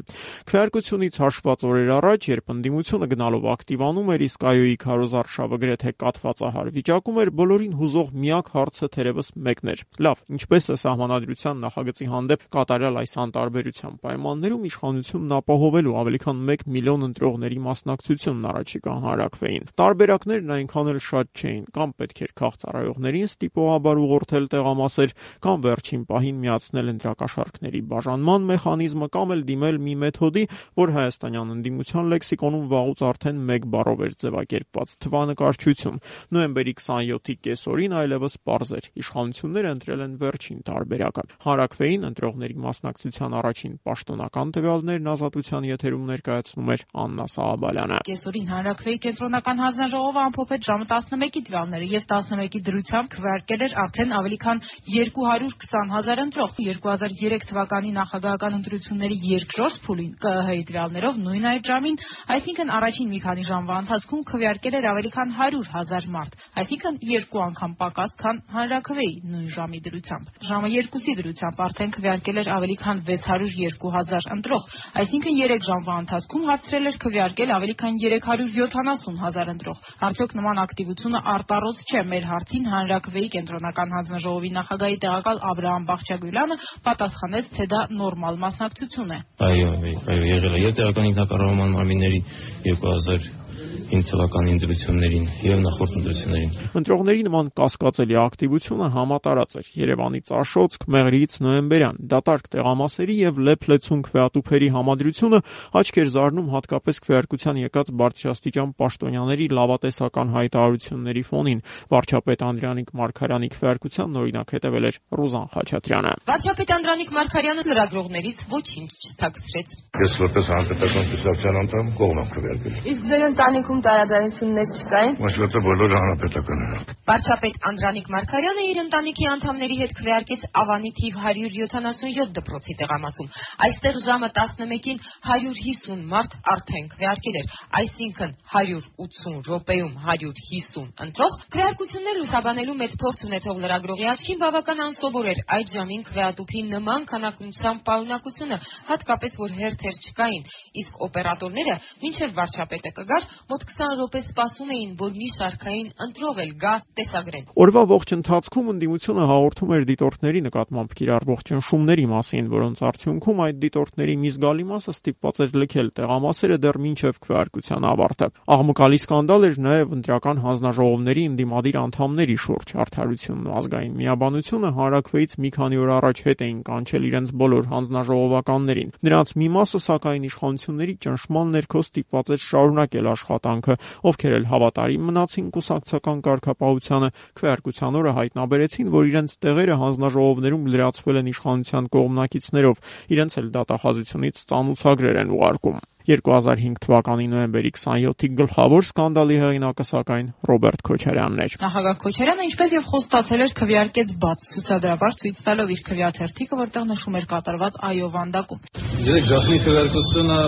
Քվեարկությունից հաշված օրեր առաջ, երբ ընդդիմությունը գնալով ակտիվանում էր, իսկ ԱՅՈ-ի քարոզարշավը գրեթե կատվածահար վիճակում էր, բոլորին հուզող միակ հարցը թերևս մեկն էր. լավ, ինչպես է սահմանադրության նախագծի հանդեպ կատարյալ այս անտարբերության պայմաններում իշխանությունն ապահովելու ավելի քան 1 միլիոն ընտրողների մասնակցությունն առաջիկա հանրակրվեին։ Տարբերակներն այնքան էլ շատ չէին, կամ պետք էր քաղծառայողներին ստիպողաբար ուղղորդել տեղամասեր, կամ վերջին պահին միացնել ընտրակաշառքների բաժանման մեխանիզմը, կամ էլ դիմել մի մեթոդի, որ հայաստանյան ընդդիմության լեքսիկոնում վաղուց արդեն մեկ բառով էր ձևակերպված՝ թվանկարչություն։ Նոյեմբերի 27-ի կեսօրին այլևս պարզ էր. իշխանությունները ընտրել են վերջին տարբերակը։ Հարակվեին ընտրողների մասնակցության առաջին պաշտոնական տվյալներն ազատության եթերում ներկայացնում էր Աննա Սահաբալյանը։ Կեսօրին հանրակրվեի կենտրոնական հանձնաժողովը ամփոփեց ժամը 11-ի տվյալները եւ 11-ի դրությամբ քվեարկել էր արդեն ավելի քան 220 հազար ընտրող։ 2003 թվականի նախագահական ընտրությունների երկրորդ փուլին ԿԸՀ-ի տվյալներով նույն այդ ժամին, այսինքն առաջին մի քանի ժամվա ընթացքում քվեարկել էր ավելի քան 100 հազար մարդ, այսինքն երկու անգամ պակաս, քան հանրակրվեի նույն ժամի դրությամբ։ Ժամը 2-ի դրությամբ արդեն քվեարկել էր ավելի քան 602 հազար ընտրող, այսինքն 3 ժամվա ընթացքում հասցրել էր քվեարկել ավելի քան 370 հազար ընտրող։ Արդյոք նման ակտիվությունը արտառոց չէ մեր հարցին հանրակրվեի կենտրոնական հանձնաժողովի նախագահի տեղակալ Աբրահամ Բաղչագյուլյանը պատասխանեց, թե դա նորմալ մասնակցություն է։ Այո, այո, եղել է. Եւ տեղական ինքնակառավարման մարմինների 2000 5 թվականի ընտրություններին եւ նախորդ ընտրություններին։ Ընտրողների նման կասկածելի ակտիվությունը համատարած էր. Երևանից Աշոց, Մեղրիից Նոյեմբերյան, դատարկ տեղամասերի եւ Լեփլեցուն քվեատուփերի համադրությունը աչք էր զարնում հատկապես քվեարկության եկած բարձրաստիճան պաշտոնյաների լավատեսական հայտարարությունների ֆոնին։ Վարչապետ Անդրանիկ Մարկարյանի քվեարկության օրինակ հետևել էր Ռուզան Խաչատրյանը։ Վարչապետ Անդրանիկ Մարկարյանը լրագրողներից ոչինչ չթաքցրեց։ Ես որպես հանրապետական կուսակցության անդամ կողմ եմ քվեարկել։ Իսկ ձեր ընտանիքում տարաձայնություններ չկային։ Մասնատը բոլորը հանրապետական են։ Վարչապետ Անդրանիկ Մարկարյանը իր ընտանիքի անդամների հետ քվեարկեց Ավանի թիվ 177 դպրոցի տեղամասում։ Այստեղ ժամը 11-ին 150 մարդ արդեն քվեարկել էր, այսինքն 180 րոպեում 150 ընտրող։ Քվեարկություններ լուսաբանելու մեծ փորձ ունեցող լրագրողի աչքին բավական անսովոր էր այդ ժամին քվեատուփի նման քանակությամբ պարունակությունը, հատկապես որ հերթեր չկային, իսկ օպերատորները մինչև վարչապետը կգար, մոտ 20 րոպե սպասում էին, որ մի շարքային ընտրող էլ գա տեսագրեն։ Օրվա ողջ ընթացքում ընդդիմությունը հաղորդում էր դիտորդների նկատմամբ կիրառվող ճնշումների մասին, որոնց արդյունքում այդ դիտորդների մի զգալի մասը ստիպված էր լքել տեղամասերը դեռ մինչև քվեարկության ավարտը։ Աղմկալի սկանդալ էր նաև ընտրական հանձնաժողովների ընդդիմադիր անդամների շուրջ արդարությունն ու ազգային միաբանությունը հանրակրվեից մի քանի օր առաջ հետ էին կանչել իրենց բոլոր հանձնաժողովականներին։ Նրանց մի մասը սակայն իշխանությունների ճնշման ներքո ստիպված էր շարունակել աշխատանքը, ովքեր էլ հավատարիմ մնացին կուսակցական կարգապահությանը, քվեարկության օրը հայտնաբերեցին, որ իրենց տեղերը հանձնաժողովներում լրացվել են իշխանության կողմնակիցներով, իրենց էլ դատախազությունից ծանուցագրեր են ուղարկում։ 2005 թվականի նոյեմբերի 27-ի գլխավոր սկանդալի հեղինակը սակայն Ռոբերտ Քոչարյանն էր։ Նախագահ Քոչարյանը ինչպես եւ խոստացել էր քվեարկեց բաց ցուցադրաբար ցույց տալով իր քվեաթերթիկը, որտեղ նշում էր կատարված այո վանդակում։ Գիտեք, գաղտնի քվեարկությունը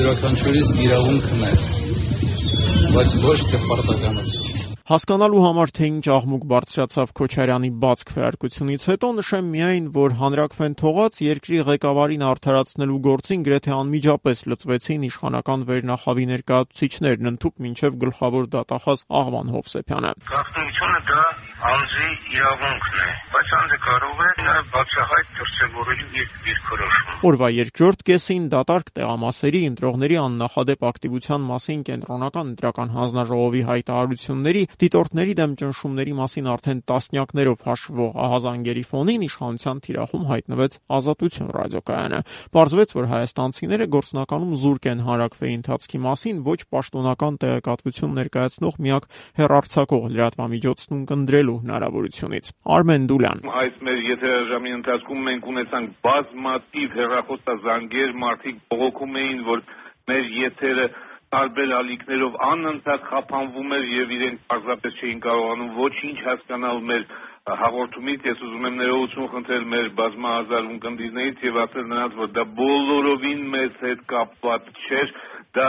յուրաքանչյուրիս իրավունքն է, բայց ոչ թե պարտականություն։ Հասկանալու համար, թե ինչ աղմուկ բարձրացավ Քոչարյանի բաց քվեարկությունից հետո, նշեմ միայն, որ հանրակրվեն թողած երկրի ղեկավարին արդարացնելու գործին գրեթե անմիջապես լծվեցին իշխանական վերնախավի ներկայացուցիչներն ընդཐུպ մինչև գլխավոր դատախազ Աղվան Հովսեփյանը։ Գաղտնիությունը դա անձի իրավունքն է, բայց անձը կարող է նաև բացահայտ դրսևորելու իր դիրքորոշում։ Օրվա երկրորդ կեսին դատարկ տեղամասերի ընտրողների աննախադեպ ակտիվության մասին կենտրոնական ընտրական հանձնաժողովի հայտարարությունների դիտորդների դեմ ճնշումների մասին արդեն տասնյակներով հաշվող ահազանգերի ֆոնին իշխանության թիրախում հայտնվեց Ազատություն ռադիոկայանը։ Պարզվեց, որ հայաստանցիները գործնականում զուրկ են հանրակրվեի ընթացքի մասին ոչ պաշտոնական տեղեկատվություն ներկայացնող միակ հերարցակող լրատվամիջոցն ունկնդրելու հնարավորությունից։ Արմեն Դուլյան Այս մեր եթերաժամի ընթացքում մենք ունեցանք բազմաթիվ հերախոսազանգեր, մարդիկ բողոքում էին, որ մեր եթերը տարբեր ալիքներով անընդհատ խափանվում էր եւ իրենք պարզապես չէին կարողանում ոչինչ հասկանալ մեր հաղորդումից ես ուզում եմ ներողություն խնդրել մեր բազմահազար ունկնդիրներից եւ ասել նրանց որ դա բոլորովին մեզ հետ կապված չէր դա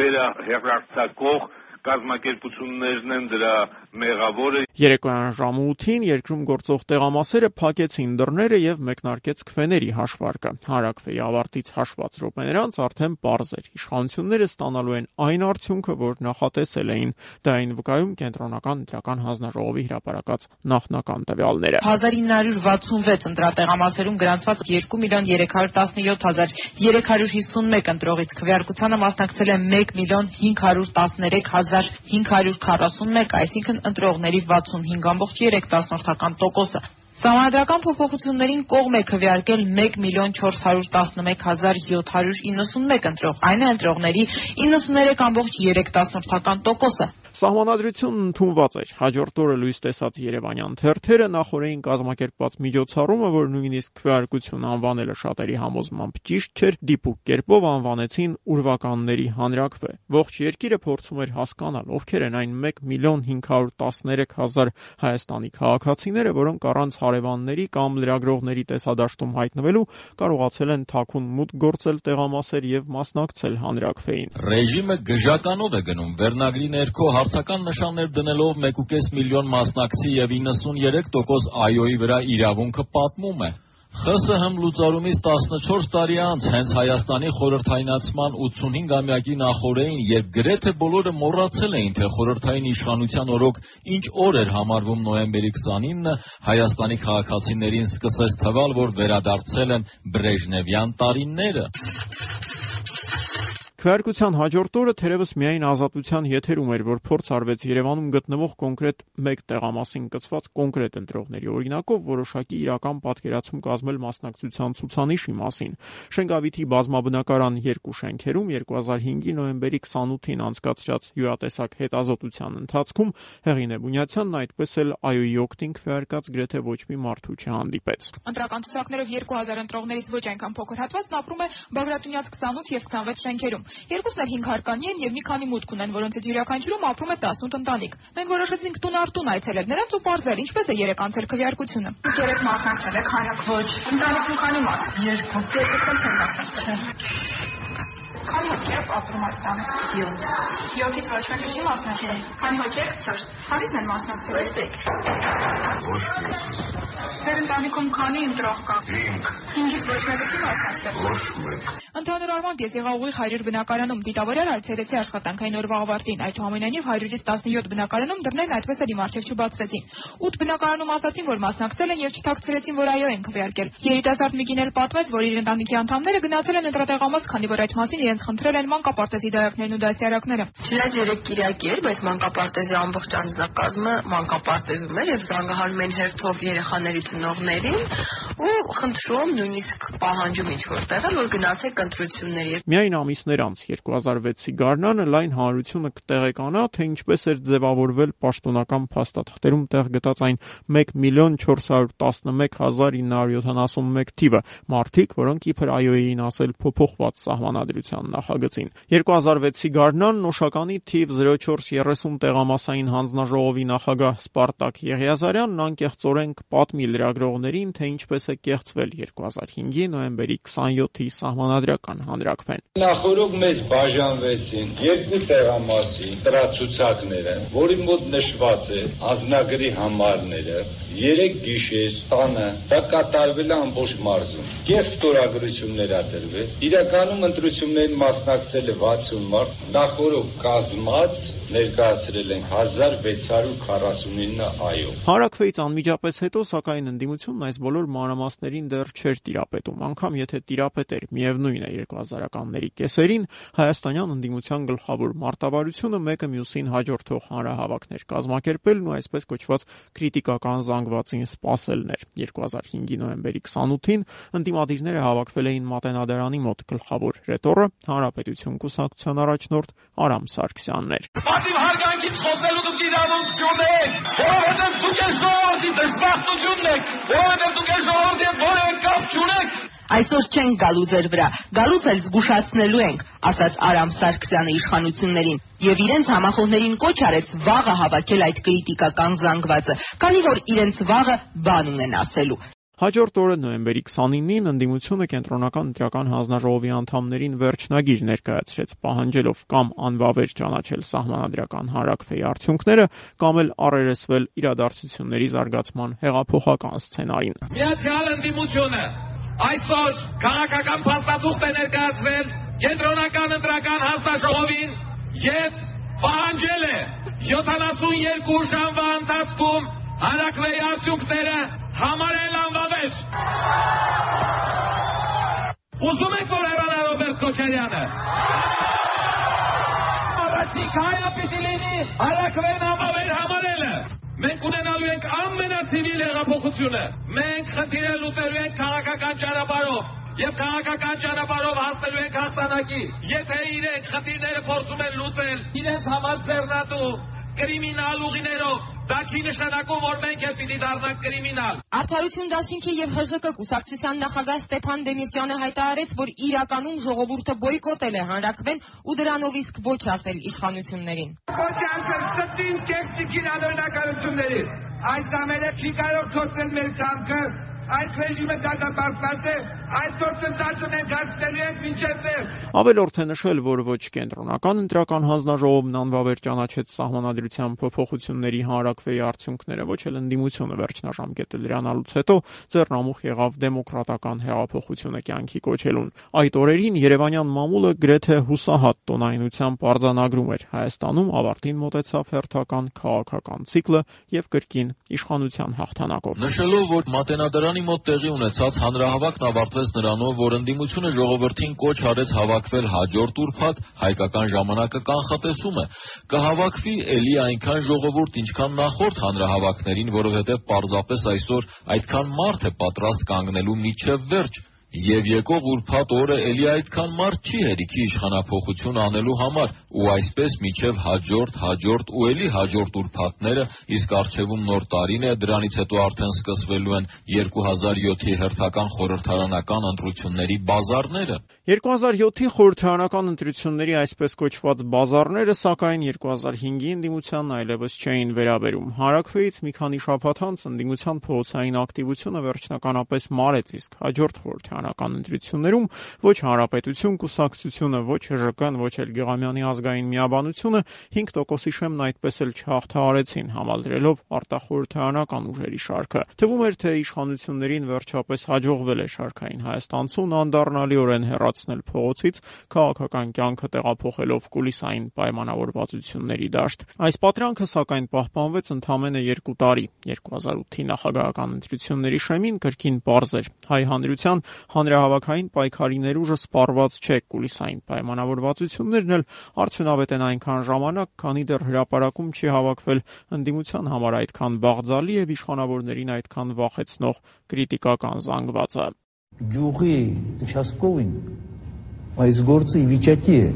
վերահեռարձակող կազմակերպություններն են դրա մեղավորը Երեկոյան ժամը 8-ին երկրում գործող տեղամասերը փակեցին դռները եւ մեկնարկեց քվեների հաշվարկը։ Հարակվեի ավարտից հաշված րոպեներ անց արդեն པարզ էր։ Իշխանությունները ստանալու են այն արդյունքը, որ նախատեսել էին։ Դա այն վկայում կենտրոնական ընտրական հանձնաժողովի հրապարակած նախնական տվյալները։ 1966 ընտրատեղամասերում գրանցված 2 միլիոն 317 հազար 351 ընտրողից քվեարկությանը մասնակցել է 1 միլիոն 513 հազար 541, այսինքն ընտրողների 65.3%-ը։ Սահմանադրական փոփոխություններին կողմ է քվեարկել 1 միլիոն 411 հազար 791 ընտրող, այն է ընտրողների 93.3%-ը։ Սահմանադրությունն ընդունված էր։ Հաջորդ օրը լույս տեսած Երևանյան թերթերը նախորդին կազմակերպված միջոցառումը, որ նույնիսկ քվեարկություն անվանելը շատերի համոզմամբ ճիշտ չէր, դիպուկ կերպով անվանեցին ուրվականների հանրակրվե։ Ողջ երկիրը փորձում էր հասկանալ, ովքեր են այն 1 միլիոն 513 հազար Հայաստանի քաղաքացիները, որոնք առանց հարևանների կամ լրագրողների տեսադաշտում հայտնվելու կարողացել են թաքուն մուտք գործել տեղամասեր եւ մասնակցել հանրակրվեին։ Ռեժիմը գժականով է գնում վերնագրի ներքո հարցական նշաններ դնելով 1.5 միլիոն մասնակցի եւ 93% այոյի վրա իրավունքը պատմում է։ ԽՍՀՄ լուծարումից 14 տարի անց հենց Հայաստանի խորհրդայնացման 85-ամյակի նախօրեին, երբ գրեթե բոլորը մոռացել էին, թե խորհրդային իշխանության օրոք ինչ օր էր համարվում նոյեմբերի 29-ը, Հայաստանի քաղաքացիներին սկսեց թվալ, որ վերադարձել են Բրեժնևյան տարիները։ Քվեարկության հաջորդ օրը թերևս միայն ազատության եթերում էր, որ փորձ արվեց Երևանում գտնվող կոնկրետ մեկ տեղամասին կցված կոնկրետ ընտրողների օրինակով որոշակի իրական պատկերացում կազմել մասնակցության ցուցանիշի մասին։ Շենգավիթի բազմաբնակարան երկու շենքերում 2005-ի նոյեմբերի 28-ին անցկացրած յուրատեսակ հետազոտության ընթացքում Հեղինե Բունյացյանն այդպես էլ այոյի օկտին քվեարկած գրեթե ոչ մի մարդու չհանդիպեց։ Ընտրական ցուցակներով 2000 ընտրողներից ոչ այնքան փոքր հատվածն ապրում է Բագրատունյաց 28 եւ 26 շենքերում։ Երկուսն էլ 5 հարկանի են եւ մի քանի մուտք ունեն, որոնցից յուրաքանչյուրում ապրում է 18 ընտանիք։ Մենք որոշեցինք տուն առ տուն այցելել նրանց ու ողջել ինչպես է երեք անցել քվեարկությունը։ Երեք մասնակցել եք, հանրակ ոչ։ Ընտանիքում քանի մարդ։ Երկու։ Երկուսն չեն մասնակցել։ Քանի հոգի ապրում այս տանը։ 7։ 7-ից ոչ մեկը չի մասնակցել։ Քանի հոգի եք 4։ Քանիսն են մասնակցել։ 5։ Ոչ մեկ։ Ձեր ընտանիքում քանի ընտրող կա։ 5։ 5-ից ոչ մեկը չի մասնակցել։ Ոչ մեկ։ Ընդհանուր առմամբ ես եղաղուղի 100 բնակարանում դիտավորյալ այցելեցի աշխատանքային օրվա ավարտին, այդուամենայնիվ 100-ից 17 բնակարանում դռներն այդպես էլ իմ առջև չբացվեցին։ 8 բնակարանում ասացին, որ մասնակցել են եւ չթաքցրեցին, որ այո են քվեարկել։ Երիտասարդ Միկին էլ պատմեց, որ իր ընտանիքի անդամները գնացել են ընտրատեղամաս, քանի որ այդ մասին իրենց խնդրել են մանկապարտեզի դայակներն ու դասյարակները։ Չնայած երեք Կիրակի էր, բայց մանկապարտեզի ամբողջ անձնակազմը մանկապարտեզում էր եւ զանգահարում են հերթով երեխաների ծնողներին ու խնդրում նույնիսկ պահանջում ինչ որ տեղել, որ գնացեք ընտրությունների։ Միայն ամիսներ անց 2006-ի գարնանը լայն հանրությունը կտեղեկանա, թե ինչպես էր ձևավորվել պաշտոնական փաստաթղթերում տեղ գտած այն 1 միլիոն 411 թիվը, մարդիկ, որոնք իբր էին ասել փոփոխված սահմանադրության նախագծին։ 2006-ի գարնան նոշականի թիվ 0430 տեղամասային հանձնաժողովի նախագահ Սպարտակ Եղիազարյանն անկեղծորեն կպատմի լրագրողներին, թե ինչպես է կեղծվել 2005-ի նոյեմբերի 27-ի սահմանադրական հանրակրվեն։ Նախորդ մեզ բաժանվեցին երկու տեղամասի տրացուցակները, որի մոտ նշված է ազնագրի համարները, 3 գիշեր տանը դա կատարվել է ամբողջ մարզում։ Եվ ստորագրություններ ա դրվել։ Իրականում որին մասնակցել է 60 մարդ, նախորդ կազմած ներկայացրել ենք 1649 «այո»։ Հարաքվեից անմիջապես հետո, սակայն, ընդդիմությունն այս բոլոր մանրամասներին դեռ չէր տիրապետում, անգամ եթե տիրապետ էր, միևնույն է 2000-ականների կեսերին հայաստանյան ընդդիմության գլխավոր մարտավարությունը մեկը մյուսին հաջորդող հանրահավաքներ կազմակերպելն ու այսպես կոչված քրիտիկական զանգվածին սпасելն էր։ 2005-ի նոյեմբերի 28-ին ընդդիմադիրները հավաքվել էին Մատենադարանի մոտ գլխավոր ռետորը Հանրապետություն կուսակցության առաջնորդ Արամ Սարգսյանն էր։ Պատիվ հարգանքից խոսելու դուք իրավունք չունեք, որովհետև դուք եք ժողովրդի դժբախտությունն եք, որովհետև դուք եք ժողովրդի հետ որևէ կապ չունեք, Այսօր չենք գալու ձեր վրա, գալուց էլ զգուշացնելու ենք, ասաց Արամ Սարգսյանը իշխանություններին, եւ իրենց համախոհներին կոչ արեց վաղը հավաքել այդ քրիտիկական զանգվածը, քանի որ իրենց վաղը բան ունեն ասելու։ Հաջորդ օրը նոյեմբերի 29-ին ընդդիմությունը կենտրոնական ընտրական հանձնաժողովի անդամներին վերջնագիր ներկայացրեց, պահանջելով կամ անվավեր ճանաչել սահմանադրական հանրակրվեի արդյունքները, կամ էլ առերեսվել իրադարձությունների զարգացման հեղափոխական սցենարին։ Միացյալ ընդդիմությունը այսօր քաղաքական փաստաթուղթ է ներկայացրել կենտրոնական ընտրական հանձնաժողովին եւ պահանջել է 72 ժամվա ընթացքում հանրակրվեի արդյունքները համարել անվավեր։ Ուզում եք որ հեռանա Ռոբերտ Քոչարյանը։ Առաջիկ հայը պիտի լինի հանրակրվեին անվավեր համարելը։ Մենք ունենալու ենք ամենացիվիլ հեղափոխությունը։ Մենք խնդիրը լուծելու ենք քաղաքական ճանապարհով եւ քաղաքական ճանապարհով հասնելու ենք հաստանակի։ Եթե իրենք խնդիրները փորձում են լուծել իրենց համար ձեռնատու կրիմինալ ուղիներով, դա չի նշանակում, որ մենք էլ պիտի դառնանք կրիմինալ։ Արդարություն դաշինքի եւ ՀԺԿ կուսակցության նախագահ Ստեփան Դեմիրճյանը հայտարարեց, որ իրականում ժողովուրդը բոյկոտել է հանրակրվեն ու դրանով իսկ ոչ ասել իշխանություններին։ Ոչ ասել ստին կեքտիկ իրավարնակությունների։ Այս ամենը չի կարող կոչել մեր կամքը այս ռեժիմը դատապարտված է, այսօր ծնծածը մենք հասնելու ենք մինչև վերջ։ Ավելորդ է նշել, որ ոչ կենտրոնական ընտրական հանձնաժողովն անվավեր ճանաչեց սահմանադրության փոփոխությունների հանրակրվեի արդյունքները, ոչ էլ ընդդիմությունը վերջնաժամկետը լրանալուց հետո ձեռնամուխ եղավ դեմոկրատական հեղափոխությունը կյանքի կոչելուն։ Այդ օրերին Երևանյան մամուլը գրեթե հուսահատ տոնայնությամբ արձանագրում էր. Հայաստանում ավարտին մոտեցավ հերթական քաղաքական ցիկլը եւ կրկին իշխանության հաղթանակով։ Նշելով, որ Մատենադարանի մոտ տեղի ունեցած հանրահավաքն ավարտվեց նրանով, որ ընդդիմությունը ժողովրդին կոչ արեց հավաքվել հաջորդ ուրբաթ, հայկական ժամանակը կանխատեսում է, կհավաքվի ելի այնքան ժողովուրդ, ինչքան նախորդ հանրահավաքներին, որովհետև պարզապես այսօր այդքան մարդ է պատրաստ կանգնելու միջև վերջ Եվ եկող ուրբաթ օրը էլի այդքան մարդ չի հերիքի իշխանափոխություն անելու համար, ու այսպես միջև հաջորդ, հաջորդ ու էլի հաջորդ ուրբաթները, իսկ արչևում նոր տարին է, դրանից հետո արդեն սկսվելու են 2007-ի հերթական խորհրդարանական ընտրությունների բազարները։ 2007-ի խորհրդարանական ընտրությունների այսպես կոչված բազարները, սակայն 2005-ի ընդդիմության այլևս չէին վերաբերում։ Հարակվեից մի քանի շաբաթ անց ընդդիմության փողոցային ակտիվությունը վերջնականապես մարեց, իսկ հաջորդ խորհրդարանական ընտրություններում ոչ Հանրապետություն կուսակցությունը, ոչ ՀԺԿ-ն, ոչ էլ Գեղամյանի ազգային միաբանությունը 5%-ի շեմն այդպես էլ չհաղթահարեցին, համալրելով արտախորհրդարանական ուժերի շարքը։ Թվում էր, թե իշխանություններին վերջապես հաջողվել է շարքային Հայաստանցուն անդառնալիորեն հեռացնել փողոցից քաղաքական կյանքը տեղափոխելով կուլիսային պայմանավորվածությունների դաշտ։ Այս պատրանքը սակայն պահպանվեց ընդամենը 2 տարի։ 2008-ի նախագահական ընտրությունների շեմին կրկին པարզ էր հայ հանրության Հանրահավաքային պայքարի ներուժը սպառված չէ, կուլիսային պայմանավորվածություններն էլ արդյունավետ են այնքան ժամանակ, քանի դեռ հրաապարակում չի հավաքվել ընդդիմության համար այդքան բաղձալի եւ իշխանավորներին այդքան վախեցնող քրիտիկական զանգվածը։ Գյուղի Չասկովին այս գործը ի վիճակի է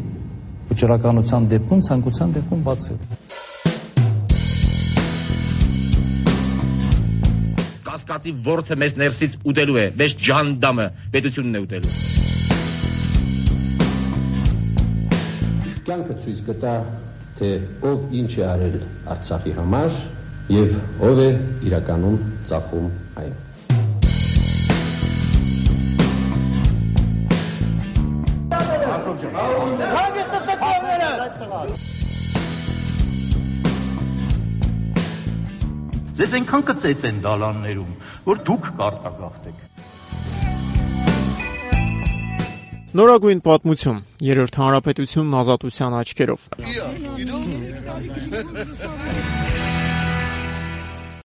վճռականության դեպքում, ցանկության դեպքում բացել։ կասկածի ворթը մեզ ներսից ուտելու է, մեզ ջանդամը պետությունն է ուտելու։ Կյանքը ցույց կտա, թե ով ինչ է արել Արցախի համար եւ ով է իրականում ծախում այն։ Հագեստը ծախողները։ Ձեզ այնքան կծեց են դալաններում, որ դուք կարտագաղթեք։ Նորագույն պատմություն՝ երրորդ հանրապետությունն ազատության աչքերով։